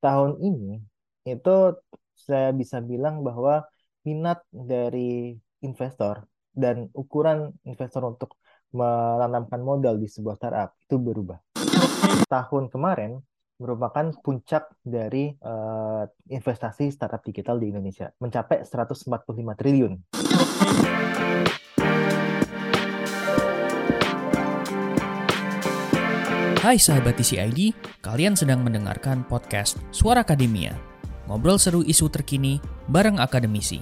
tahun ini itu saya bisa bilang bahwa minat dari investor dan ukuran investor untuk menanamkan modal di sebuah startup itu berubah. Tahun kemarin merupakan puncak dari uh, investasi startup digital di Indonesia, mencapai 145 triliun. Hai sahabat TCID, kalian sedang mendengarkan podcast Suara Akademia. Ngobrol seru isu terkini bareng akademisi.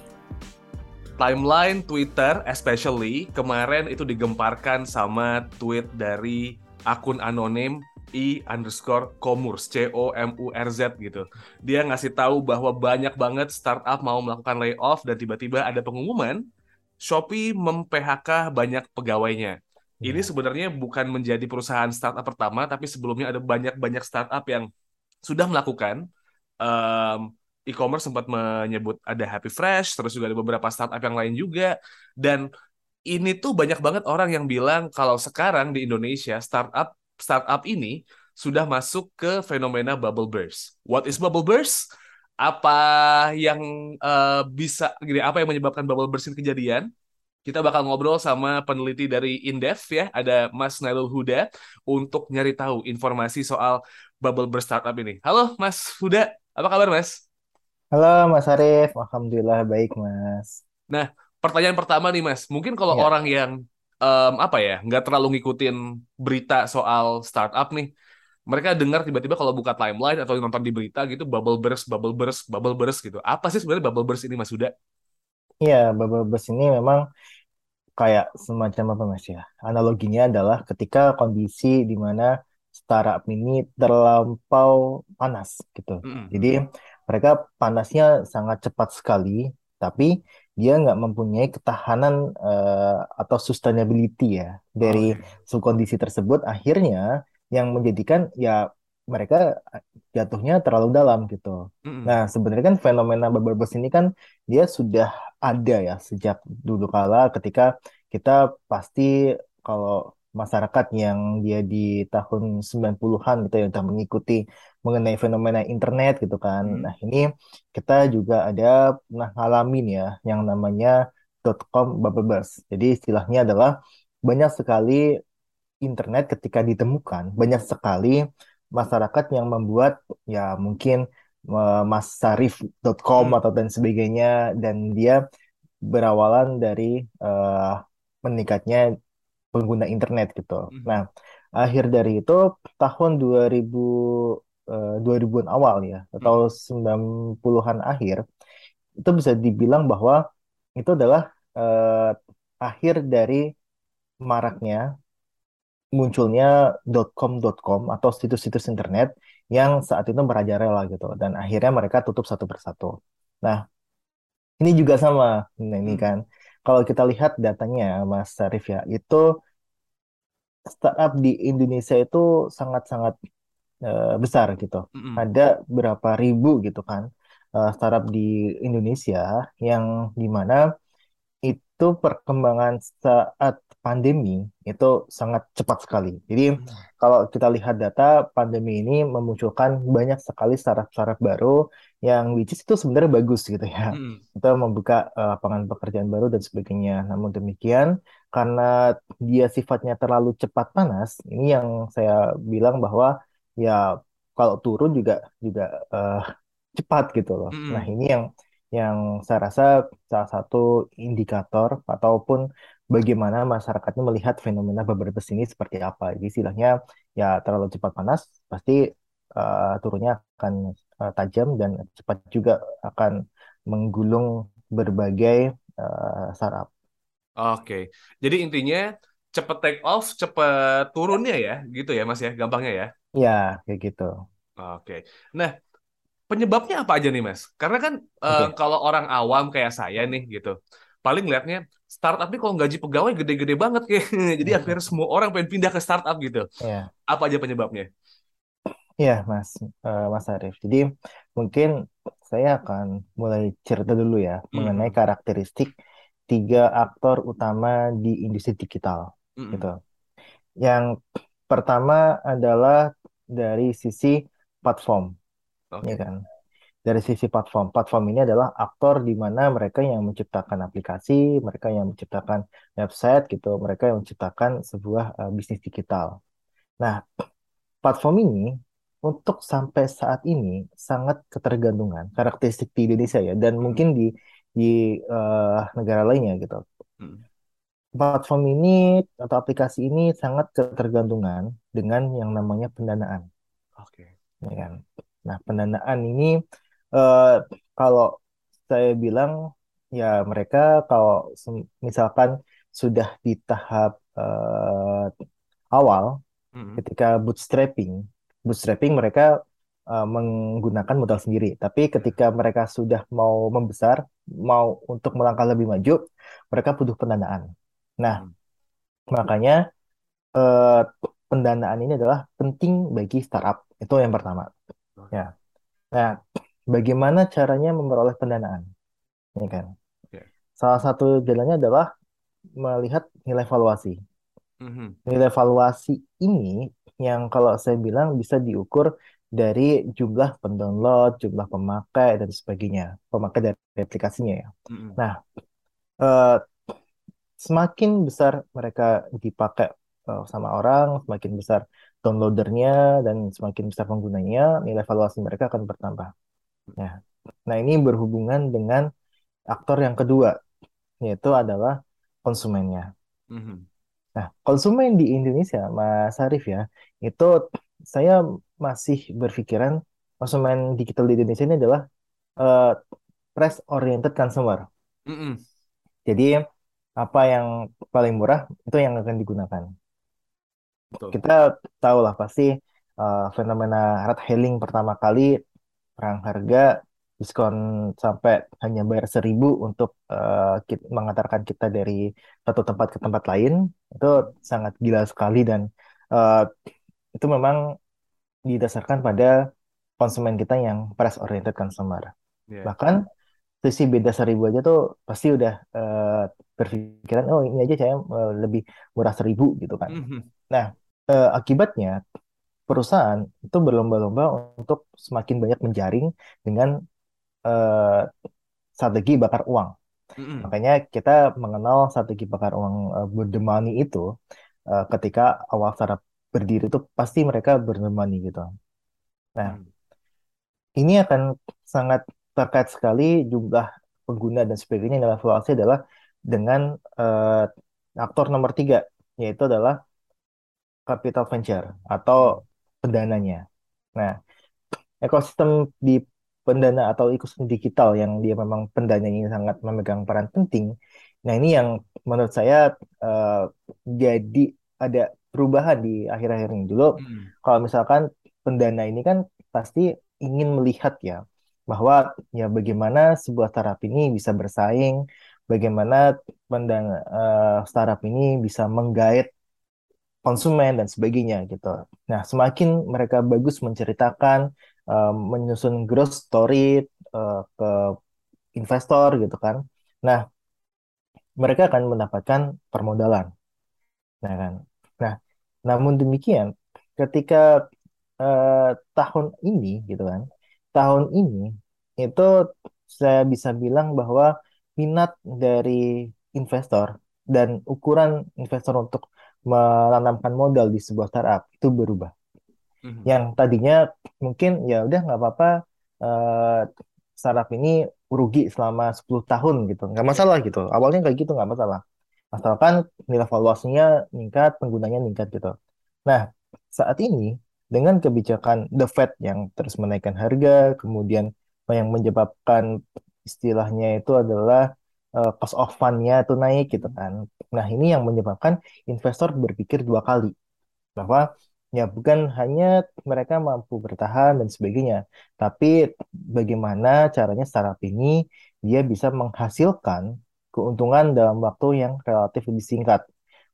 Timeline Twitter especially kemarin itu digemparkan sama tweet dari akun anonim i underscore commerce c o m u r z gitu dia ngasih tahu bahwa banyak banget startup mau melakukan layoff dan tiba-tiba ada pengumuman Shopee mem-PHK banyak pegawainya ini iya. sebenarnya bukan menjadi perusahaan startup pertama tapi sebelumnya ada banyak-banyak startup yang sudah melakukan um, e-commerce sempat menyebut ada Happy Fresh terus juga ada beberapa startup yang lain juga dan ini tuh banyak banget orang yang bilang kalau sekarang di Indonesia startup startup ini sudah masuk ke fenomena bubble burst. What is bubble burst? Apa yang uh, bisa gini, apa yang menyebabkan bubble burst ini kejadian? Kita bakal ngobrol sama peneliti dari Indef ya, ada Mas Nailul Huda untuk nyari tahu informasi soal bubble burst startup ini. Halo Mas Huda, apa kabar Mas? Halo Mas Arief, Alhamdulillah baik Mas. Nah, pertanyaan pertama nih Mas, mungkin kalau ya. orang yang um, apa ya nggak terlalu ngikutin berita soal startup nih mereka dengar tiba-tiba kalau buka timeline atau nonton di berita gitu bubble burst bubble burst bubble burst gitu apa sih sebenarnya bubble burst ini Mas Huda? Iya bubble burst ini memang kayak semacam apa Mas ya analoginya adalah ketika kondisi di mana startup ini terlampau panas gitu mm -hmm. jadi mereka panasnya sangat cepat sekali tapi dia nggak mempunyai ketahanan uh, atau sustainability ya dari okay. kondisi tersebut akhirnya yang menjadikan ya mereka jatuhnya terlalu dalam gitu. Mm-hmm. Nah sebenarnya kan fenomena bubble burst ini kan dia sudah ada ya sejak dulu kala ketika kita pasti kalau masyarakat yang dia di tahun 90-an gitu ya udah mengikuti mengenai fenomena internet gitu kan. Hmm. Nah, ini kita juga ada pernah ngalamin ya yang namanya .com bubble burst. Jadi istilahnya adalah banyak sekali internet ketika ditemukan, banyak sekali masyarakat yang membuat ya mungkin masarif.com hmm. atau dan sebagainya dan dia berawalan dari uh, meningkatnya pengguna internet gitu. Hmm. Nah, akhir dari itu tahun 2000 uh, 2000-an awal ya atau hmm. 90-an akhir itu bisa dibilang bahwa itu adalah uh, akhir dari maraknya munculnya .com.com atau situs-situs internet yang saat itu merajalela gitu dan akhirnya mereka tutup satu persatu. Nah, ini juga sama. Nah, ini hmm. kan kalau kita lihat datanya Mas Sarif ya, itu startup di Indonesia itu sangat-sangat uh, besar gitu. Mm-hmm. Ada berapa ribu gitu kan uh, startup di Indonesia yang di mana itu perkembangan saat pandemi itu sangat cepat sekali. Jadi hmm. kalau kita lihat data pandemi ini memunculkan banyak sekali startup-startup baru yang which is itu sebenarnya bagus gitu ya. Hmm. Itu membuka uh, lapangan pekerjaan baru dan sebagainya. Namun demikian karena dia sifatnya terlalu cepat panas, ini yang saya bilang bahwa ya kalau turun juga juga uh, cepat gitu loh. Hmm. Nah, ini yang yang saya rasa salah satu indikator ataupun bagaimana masyarakatnya melihat fenomena beberbes ini seperti apa. Jadi istilahnya ya terlalu cepat panas pasti uh, turunnya akan uh, tajam dan cepat juga akan menggulung berbagai uh, startup. Oke, jadi intinya cepat take off, cepat turunnya ya, gitu ya Mas ya, gampangnya ya? Ya, kayak gitu. Oke, nah penyebabnya apa aja nih Mas? Karena kan okay. uh, kalau orang awam kayak saya nih gitu, paling lihatnya startup ini kalau gaji pegawai gede-gede banget kayak jadi yeah. akhirnya semua orang pengen pindah ke startup gitu yeah. apa aja penyebabnya Iya mas uh, mas Arief jadi mungkin saya akan mulai cerita dulu ya hmm. mengenai karakteristik tiga aktor utama di industri digital hmm. gitu yang pertama adalah dari sisi platform ya kan? Dari sisi platform, platform ini adalah aktor di mana mereka yang menciptakan aplikasi, mereka yang menciptakan website gitu, mereka yang menciptakan sebuah uh, bisnis digital. Nah, platform ini untuk sampai saat ini sangat ketergantungan karakteristik di Indonesia ya dan hmm. mungkin di di uh, negara lainnya gitu. Hmm. Platform ini atau aplikasi ini sangat ketergantungan dengan yang namanya pendanaan. Oke. Okay. Ya kan? Nah, pendanaan ini uh, kalau saya bilang ya mereka kalau misalkan sudah di tahap uh, awal hmm. ketika bootstrapping bootstrapping mereka uh, menggunakan modal sendiri. Tapi ketika mereka sudah mau membesar, mau untuk melangkah lebih maju, mereka butuh pendanaan. Nah, hmm. makanya uh, pendanaan ini adalah penting bagi startup. Itu yang pertama. Ya. Nah, bagaimana caranya memperoleh pendanaan? Ini kan. Salah satu jalannya adalah melihat nilai valuasi. Mm-hmm. Nilai valuasi ini yang kalau saya bilang bisa diukur dari jumlah pendownload, jumlah pemakai dan sebagainya, pemakai dari aplikasinya ya. Mm-hmm. Nah, uh, semakin besar mereka dipakai uh, sama orang, semakin besar downloadernya dan semakin besar penggunanya, nilai valuasi mereka akan bertambah. Ya. Nah, ini berhubungan dengan aktor yang kedua, yaitu adalah konsumennya. Mm-hmm. Nah, konsumen di Indonesia, Mas Arif ya, itu saya masih berpikiran konsumen digital di Indonesia ini adalah uh, price oriented consumer. Mm -mm. Jadi apa yang paling murah itu yang akan digunakan. Betul. Kita tahu lah pasti uh, fenomena red hailing pertama kali perang harga diskon sampai hanya bayar seribu untuk uh, eh, kita, mengantarkan kita dari satu tempat ke tempat lain itu sangat gila sekali dan uh, itu memang didasarkan pada konsumen kita yang price oriented consumer yeah. bahkan sisi beda seribu aja tuh pasti udah uh, berpikiran oh ini aja saya uh, lebih murah seribu gitu kan mm -hmm. nah uh, akibatnya perusahaan itu berlomba-lomba untuk semakin banyak menjaring dengan uh, strategi bakar uang. Mm-hmm. Makanya kita mengenal strategi bakar uang uh, the money itu uh, ketika awal startup berdiri itu pasti mereka the money gitu. Nah, mm. ini akan sangat terkait sekali jumlah pengguna dan sebagainya dalam valuasi adalah dengan uh, aktor nomor tiga yaitu adalah capital venture atau pendananya. Nah, ekosistem di pendana atau ekosistem digital yang dia memang pendana ini sangat memegang peran penting. Nah ini yang menurut saya uh, jadi ada perubahan di akhir-akhir ini dulu. Hmm. Kalau misalkan pendana ini kan pasti ingin melihat ya bahwa ya bagaimana sebuah startup ini bisa bersaing, bagaimana pendana uh, startup ini bisa menggait konsumen dan sebagainya gitu. Nah, semakin mereka bagus menceritakan uh, menyusun growth story uh, ke investor gitu kan. Nah, mereka akan mendapatkan permodalan. Nah kan. Nah, namun demikian ketika uh, tahun ini gitu kan, tahun ini itu saya bisa bilang bahwa minat dari investor dan ukuran investor untuk menanamkan modal di sebuah startup itu berubah. Mm-hmm. Yang tadinya mungkin ya udah nggak apa-apa uh, startup ini rugi selama 10 tahun gitu, nggak masalah gitu. Awalnya kayak gitu nggak masalah. Asalkan nilai valuasinya meningkat, penggunanya meningkat gitu. Nah, saat ini dengan kebijakan The Fed yang terus menaikkan harga, kemudian yang menyebabkan istilahnya itu adalah uh, cost of fund-nya itu naik gitu kan. Nah, ini yang menyebabkan investor berpikir dua kali bahwa Ya, bukan hanya mereka mampu bertahan dan sebagainya, tapi bagaimana caranya startup ini dia bisa menghasilkan keuntungan dalam waktu yang relatif lebih singkat.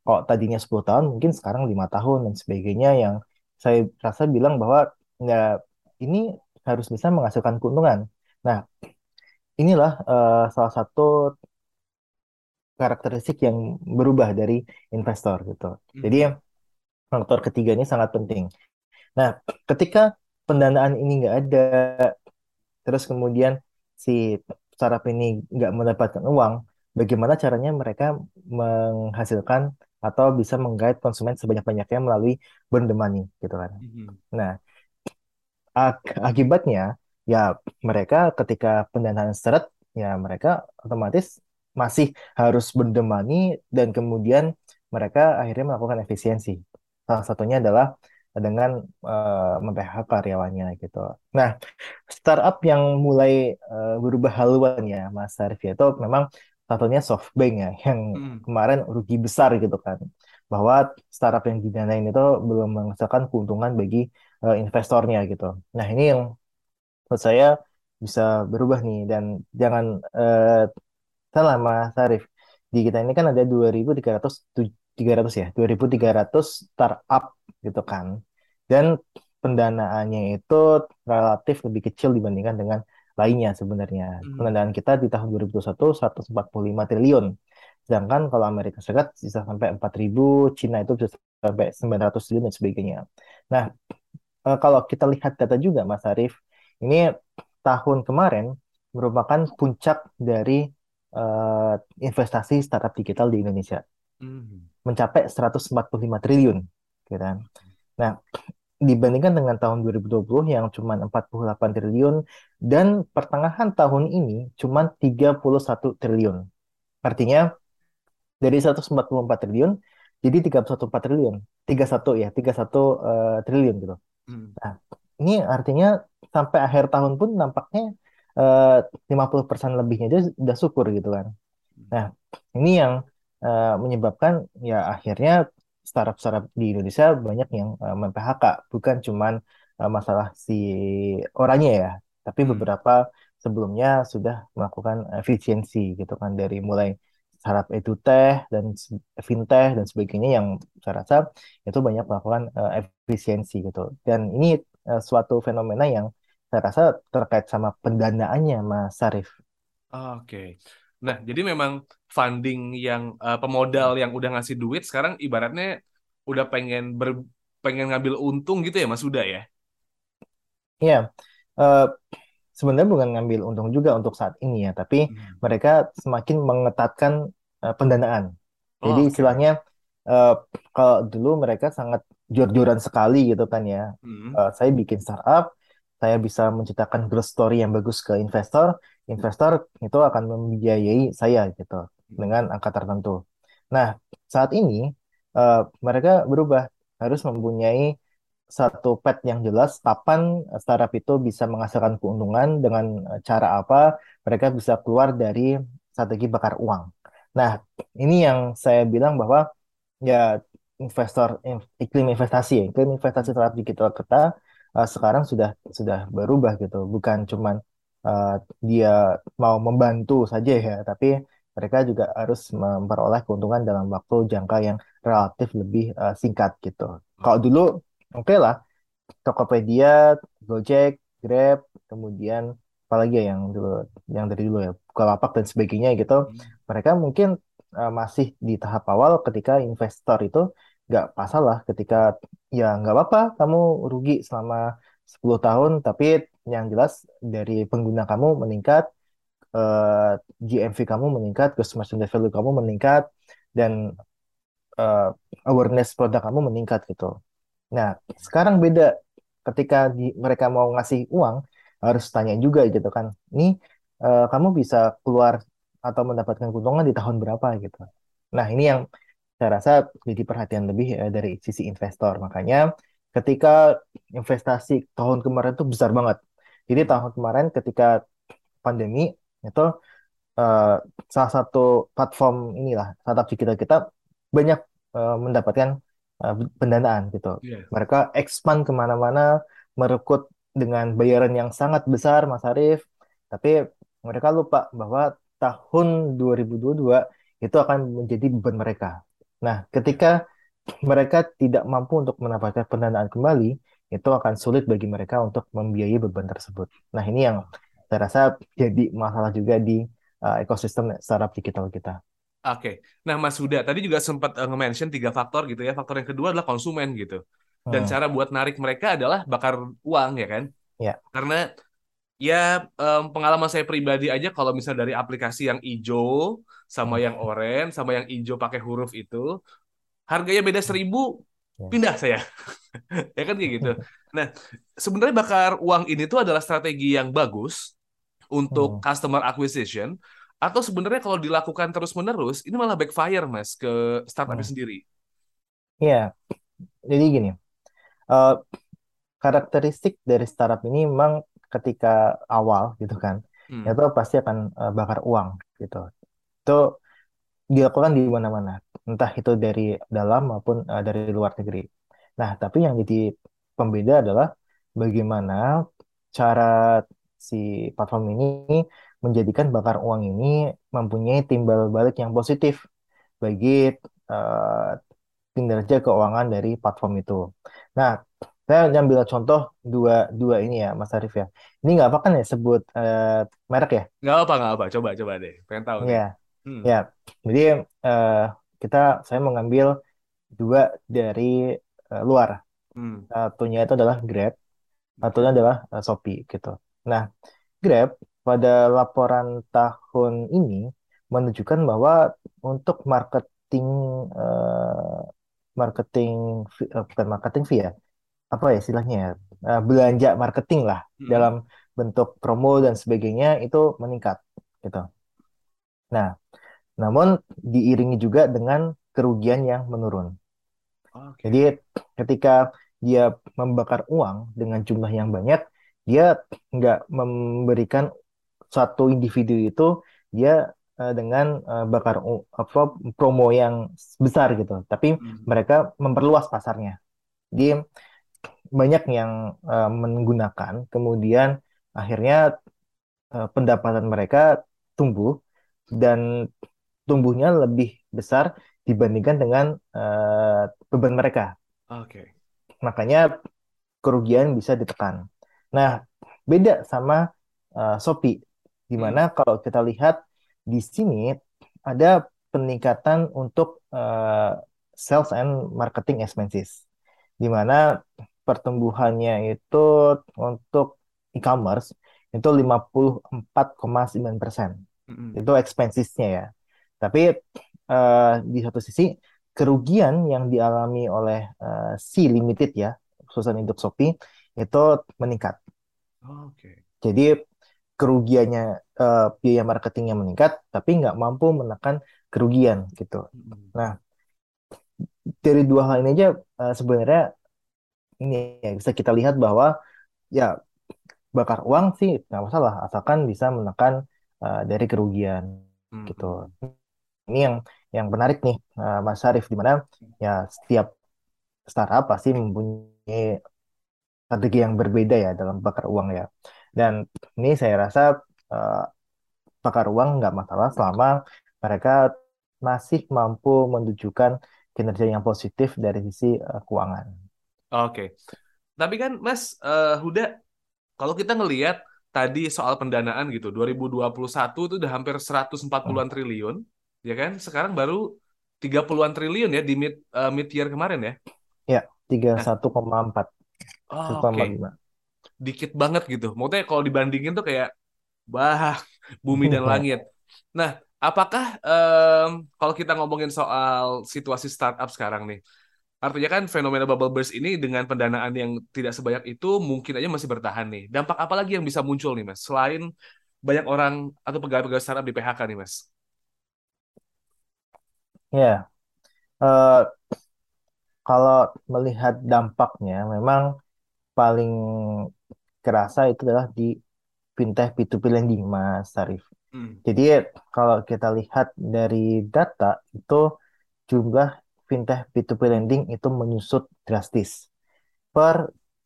Kalau tadinya 10 tahun, mungkin sekarang lima tahun dan sebagainya yang saya rasa bilang bahwa ya ini harus bisa menghasilkan keuntungan. Nah, inilah uh, salah satu karakteristik yang berubah dari investor gitu. Jadi hmm faktor ketiga ini sangat penting. Nah, ketika pendanaan ini nggak ada, terus kemudian si startup ini nggak mendapatkan uang, bagaimana caranya mereka menghasilkan atau bisa menggait konsumen sebanyak-banyaknya melalui burn the money gitu kan. Mhm. Nah, ak- akibatnya ya mereka ketika pendanaan seret ya mereka otomatis masih harus burn the money dan kemudian mereka akhirnya melakukan efisiensi. Salah satunya adalah dengan uh, mem-PHK karyawannya gitu. Nah, startup yang mulai uh, berubah haluan ya, Mas Arif itu memang satunya SoftBank ya, yang Hmm. kemarin rugi besar gitu kan, bahwa startup yang didanain itu belum menghasilkan keuntungan bagi uh, investornya gitu. Nah, ini yang menurut saya bisa berubah nih dan jangan uh, salah Mas Arif. Di kita ini kan ada 2.300 300 ya, 2.300 startup gitu kan. Dan pendanaannya itu relatif lebih kecil dibandingkan dengan lainnya sebenarnya. Hmm. Pendanaan kita di tahun 2021 145 triliun. Sedangkan kalau Amerika Serikat bisa sampai 4.000, Cina itu bisa sampai 900 triliun dan sebagainya. Nah, eh, kalau kita lihat data juga Mas Arief, ini tahun kemarin merupakan puncak dari uh, investasi startup digital di Indonesia. Hmm. Mencapai 145 triliun. Gitu kan. Nah, dibandingkan dengan tahun 2020 yang cuma 48 triliun dan pertengahan tahun ini cuma 31 triliun. Artinya dari 144 triliun jadi 31 triliun. 31 ya, 31 uh, triliun gitu. Hmm. Nah, ini artinya sampai akhir tahun pun nampaknya uh, 50% lebihnya aja udah syukur gitu kan. Nah, ini yang uh, menyebabkan ya akhirnya startup-startup di Indonesia banyak yang uh, mem-PHK, bukan cuman uh, masalah si orangnya ya, tapi Hmm. beberapa sebelumnya sudah melakukan efisiensi gitu kan dari mulai startup edutech dan s- fintech dan sebagainya yang saya rasa itu banyak melakukan uh, efisiensi gitu. Dan ini uh, suatu fenomena yang saya rasa terkait sama pendanaannya Mas Sarif. Oke. Nah, jadi memang funding yang uh, pemodal yang udah ngasih duit sekarang ibaratnya udah pengen ber, pengen ngambil untung gitu ya Mas Huda ya? Iya, uh, sebenarnya bukan ngambil untung juga untuk saat ini ya, tapi Hmm. mereka semakin mengetatkan uh, pendanaan. Jadi Oke. istilahnya uh, kalau dulu mereka sangat jor-joran sekali gitu kan ya. Hmm. Uh, saya bikin startup, saya bisa menciptakan growth story yang bagus ke investor, investor itu akan membiayai saya gitu dengan angka tertentu. Nah, saat ini uh, mereka berubah harus mempunyai satu pet yang jelas kapan startup itu bisa menghasilkan keuntungan dengan uh, cara apa mereka bisa keluar dari strategi bakar uang. Nah, ini yang saya bilang bahwa ya investor in- iklim investasi ya, iklim investasi startup digital kita uh, sekarang sudah sudah berubah gitu, bukan cuman uh, dia mau membantu saja ya, tapi mereka juga harus memperoleh keuntungan dalam waktu jangka yang relatif lebih uh, singkat gitu. Kalau dulu oke lah Tokopedia, Gojek, Grab, kemudian apalagi ya yang dulu yang dari dulu ya Bukalapak dan sebagainya gitu. Hmm. Mereka mungkin uh, masih di tahap awal ketika investor itu nggak masalah ketika ya nggak apa-apa kamu rugi selama 10 tahun tapi yang jelas dari pengguna kamu meningkat uh, GMV kamu meningkat, customer value kamu meningkat dan uh, awareness produk kamu meningkat gitu. Nah, sekarang beda ketika di, mereka mau ngasih uang harus tanya juga gitu kan. Ini uh, kamu bisa keluar atau mendapatkan keuntungan di tahun berapa gitu. Nah, ini yang saya rasa jadi perhatian lebih uh, dari sisi investor. Makanya ketika investasi tahun kemarin itu besar banget. Jadi tahun kemarin ketika pandemi itu uh, salah satu platform inilah startup digital kita banyak uh, mendapatkan uh, pendanaan gitu. Iya. Mereka expand ke mana-mana, merekrut dengan bayaran yang sangat besar, Mas Arief. Tapi mereka lupa bahwa tahun 2022 itu akan menjadi beban mereka. Nah, ketika mereka tidak mampu untuk mendapatkan pendanaan kembali, itu akan sulit bagi mereka untuk membiayai beban tersebut. Nah, ini yang saya rasa jadi masalah juga di uh, ekosistem startup digital kita. Oke. Nah, Mas Huda tadi juga sempat uh, nge-mention tiga faktor gitu ya. Faktor yang kedua adalah konsumen gitu. dan Hmm. cara buat narik mereka adalah bakar uang ya kan? Ya. Karena ya em, pengalaman saya pribadi aja kalau misalnya dari aplikasi yang hijau sama yang oranye sama yang hijau pakai huruf itu harganya beda seribu Ya. pindah saya ya kan kayak gitu. Nah sebenarnya bakar uang ini tuh adalah strategi yang bagus untuk Hmm. customer acquisition atau sebenarnya kalau dilakukan terus menerus ini malah backfire mas ke startupnya Hmm. sendiri. Iya, jadi gini, eh, karakteristik dari startup ini memang ketika awal gitu kan, Hmm. itu pasti akan eh, bakar uang gitu. Itu dilakukan di mana-mana, entah itu dari dalam maupun eh, dari luar negeri. Nah, tapi yang jadi pembeda adalah bagaimana cara si platform ini menjadikan bakar uang ini mempunyai timbal balik yang positif bagi eh, kinerja keuangan dari platform itu. Nah, saya ambil contoh dua dua ini ya, Mas Arif ya. Ini nggak apa kan ya sebut eh, merek ya? Nggak apa nggak apa, coba coba deh, pengen tahu. Iya, Hmm. ya. Jadi eh, kita saya mengambil dua dari eh, luar. Hmm. Satunya itu adalah Grab, satunya adalah eh, Shopee gitu. Nah, Grab pada laporan tahun ini menunjukkan bahwa untuk marketing eh, marketing eh, bukan marketing fee ya, apa ya istilahnya ya, Eh, belanja marketing lah Hmm. dalam bentuk promo dan sebagainya itu meningkat gitu. Nah, namun diiringi juga dengan kerugian yang menurun. Oke. Jadi ketika dia membakar uang dengan jumlah yang banyak, dia nggak memberikan satu individu itu dia eh, dengan eh, bakar apa promo yang besar gitu, tapi Hmm. mereka memperluas pasarnya. Jadi banyak yang eh, menggunakan, kemudian akhirnya eh, pendapatan mereka tumbuh dan tumbuhnya lebih besar dibandingkan dengan eh, beban mereka. Oke. Makanya kerugian bisa ditekan. Nah, beda sama uh, Shopee, di Hmm. mana kalau kita lihat di sini ada peningkatan untuk uh, sales and marketing expenses, di mana pertumbuhannya itu untuk e-commerce itu 54,9%. Hmm. Itu expensesnya ya. Tapi uh, di satu sisi kerugian yang dialami oleh uh, si limited ya, khususnya untuk Shopee itu meningkat. Oke. Jadi kerugiannya eh, biaya marketingnya meningkat, tapi nggak mampu menekan kerugian gitu. Hmm. Nah, dari dua hal ini aja eh, sebenarnya ini ya, bisa kita lihat bahwa ya bakar uang sih nggak masalah, asalkan bisa menekan eh, dari kerugian Hmm. gitu. Ini yang yang menarik nih, eh, Mas Syarif, di mana ya setiap startup pasti mempunyai strategi yang berbeda ya dalam bakar uang ya. Dan ini saya rasa eh, bakar uang nggak masalah selama mereka masih mampu menunjukkan kinerja yang positif dari sisi eh, keuangan. Oke. Tapi kan Mas eh, Huda, kalau kita ngelihat tadi soal pendanaan gitu, 2021 itu udah hampir 140-an triliun, ya kan? Sekarang baru 30-an triliun ya di mid eh, mid year kemarin ya. Ya, 31,4, Oh, 1,5. oke. Dikit banget gitu. Maksudnya kalau dibandingin tuh kayak bah, bumi dan langit. Nah, apakah em, kalau kita ngomongin soal situasi startup sekarang nih, artinya kan fenomena bubble burst ini dengan pendanaan yang tidak sebanyak itu mungkin aja masih bertahan nih. Dampak apa lagi yang bisa muncul nih, Mas? Selain banyak orang atau pegawai-pegawai startup di PHK nih, Mas? Ya, eh, kalau melihat dampaknya memang paling kerasa itu adalah di fintech P2P lending, Mas Sarif. Hmm. Jadi kalau kita lihat dari data itu jumlah fintech P2P lending itu menyusut drastis. Per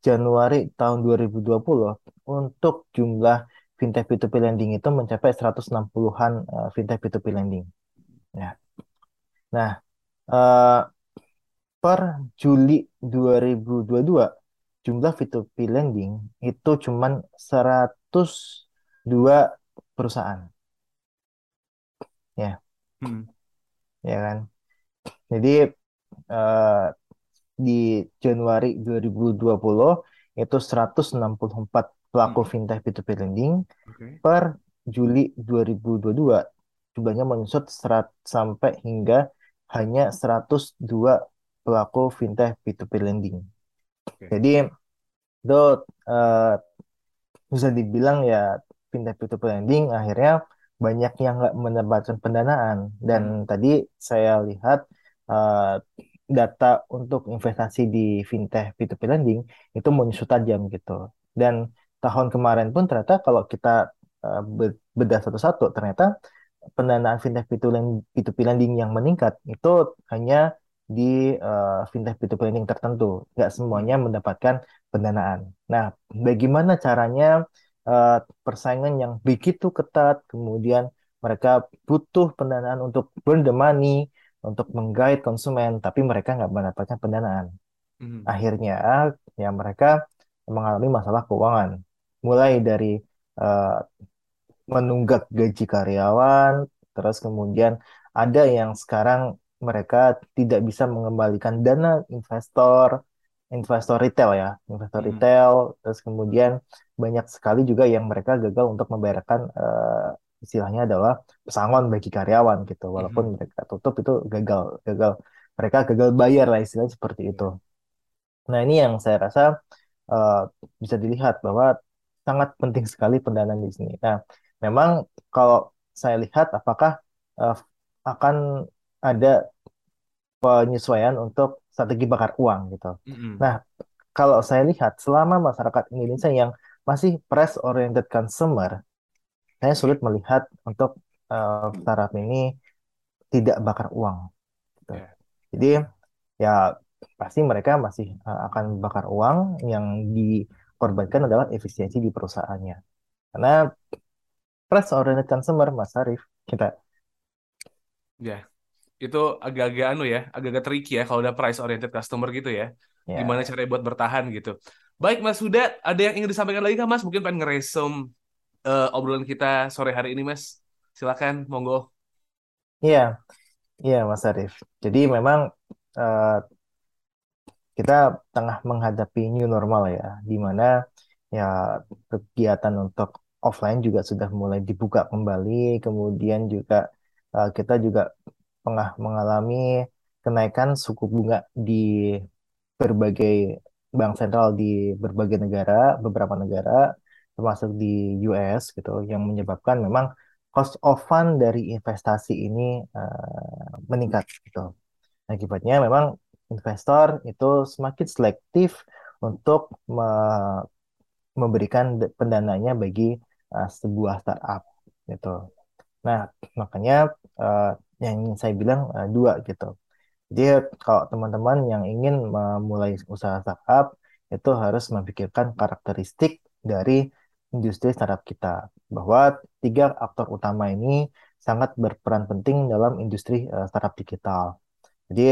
Januari tahun 2020 untuk jumlah fintech P2P lending itu mencapai 160-an eh, fintech P2P lending. Ya. Nah, eh, per Juli 2022 jumlah P2P lending itu cuman 102 perusahaan, Hmm. ya kan? Jadi eh, di Januari 2020 itu 164 pelaku Hmm. fintech P2P lending. Oke. Per Juli 2022 jumlahnya menyusut serat, sampai hingga hanya 102 pelaku fintech P2P lending. Oke. Jadi itu eh, bisa dibilang ya fintech P2P lending akhirnya banyak yang nggak mendapatkan pendanaan dan Hmm. tadi saya lihat eh, data untuk investasi di fintech P2P lending itu menyusut tajam gitu dan tahun kemarin pun ternyata kalau kita be- bedah satu-satu ternyata pendanaan fintech P2P lending yang meningkat itu hanya di eh, fintech P2P lending tertentu nggak semuanya mendapatkan pendanaan. Nah, bagaimana caranya eh, persaingan yang begitu ketat, kemudian mereka butuh pendanaan untuk burn the money, untuk menggait konsumen, tapi mereka nggak mendapatkan pendanaan. Hmm. Akhirnya, ya mereka mengalami masalah keuangan, mulai dari eh, menunggak gaji karyawan, terus kemudian ada yang sekarang mereka tidak bisa mengembalikan dana investor, investor retail ya, investor Hmm. retail, terus kemudian banyak sekali juga yang mereka gagal untuk membayarkan eh, istilahnya adalah pesangon bagi karyawan gitu, walaupun Mhm. mereka tutup itu gagal, gagal, mereka gagal bayar lah istilahnya seperti itu. Iya. Nah ini yang saya rasa eh, bisa dilihat bahwa sangat penting sekali pendanaan di sini. Nah, memang kalau saya lihat apakah eh, akan ada penyesuaian untuk strategi bakar uang gitu. Mm-mm. Nah, kalau saya lihat selama masyarakat Indonesia yang masih price oriented consumer, saya sulit melihat untuk eh, startup ini tidak bakar uang. gitu. Ya. Jadi ya pasti mereka masih eh, akan bakar uang yang dikorbankan adalah efisiensi di perusahaannya. Karena price oriented consumer, Mas Arif, kita Ya, itu agak-agak anu ya, agak-agak tricky ya kalau udah price oriented customer gitu ya. ya Gimana caranya buat bertahan gitu. Baik Mas Huda, ada yang ingin disampaikan lagi kah Mas? Mungkin pengen ngeresum eh, obrolan kita sore hari ini Mas. Silakan, monggo. Iya, iya Mas Arif. Jadi memang eh, kita tengah menghadapi new normal ya, di mana ya kegiatan untuk offline juga sudah mulai dibuka kembali, kemudian juga eh, kita juga tengah mengalami kenaikan suku bunga di berbagai bank sentral di berbagai negara, beberapa negara, termasuk di US gitu, yang menyebabkan memang cost of fund dari investasi ini eh, meningkat gitu. Akibatnya memang investor itu semakin selektif untuk me- memberikan pendananya bagi uh, sebuah startup gitu. Nah, makanya uh, yang ingin saya bilang uh, dua gitu. Jadi kalau teman-teman yang ingin memulai usaha startup itu harus memikirkan karakteristik dari industri startup kita. Bahwa tiga aktor utama ini sangat berperan penting dalam industri uh, startup digital. Jadi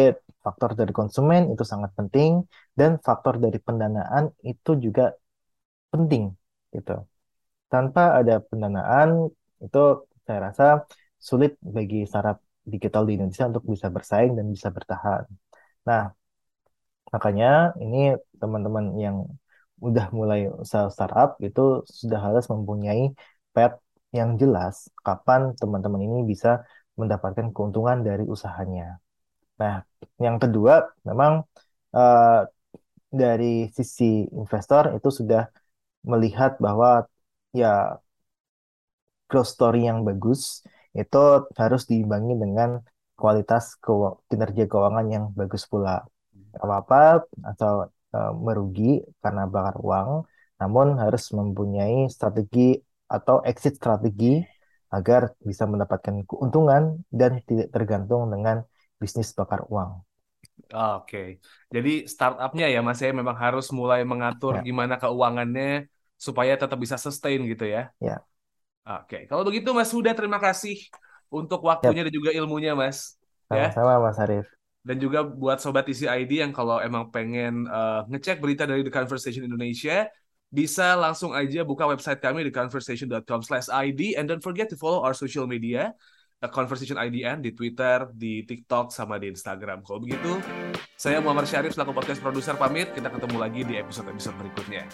faktor dari konsumen itu sangat penting dan faktor dari pendanaan itu juga penting gitu. Tanpa ada pendanaan itu saya rasa sulit bagi startup digital di Indonesia untuk bisa bersaing dan bisa bertahan. Nah, makanya ini teman-teman yang udah mulai usaha startup itu sudah harus mempunyai path yang jelas kapan teman-teman ini bisa mendapatkan keuntungan dari usahanya. Nah, yang kedua memang eh, dari sisi investor itu sudah melihat bahwa ya growth story yang bagus itu harus diimbangi dengan kualitas kinerja keuangan yang bagus pula. Apa-apa atau eh, merugi karena bakar uang, namun harus mempunyai strategi atau exit strategi agar bisa mendapatkan keuntungan dan tidak tergantung dengan bisnis bakar uang. Oke, jadi startupnya ya Mas ya memang harus mulai mengatur Ya, gimana keuangannya supaya tetap bisa sustain gitu ya. ya, Oke, kalau begitu Mas Huda terima kasih untuk waktunya dan juga ilmunya Mas. Ya, Sama-sama Mas Arief. Dan juga buat sobat TCID yang kalau emang pengen eh, ngecek berita dari The Conversation Indonesia, bisa langsung aja buka website kami theconversation.com/id and don't forget to follow our social media Conversation IDN di Twitter, di TikTok, sama di Instagram. Kalau begitu, saya Muhammad Syarif selaku podcast produser pamit. Kita ketemu lagi di episode-episode berikutnya.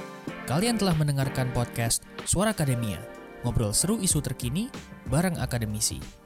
Kalian telah mendengarkan podcast Suara Akademia, ngobrol seru isu terkini bareng akademisi.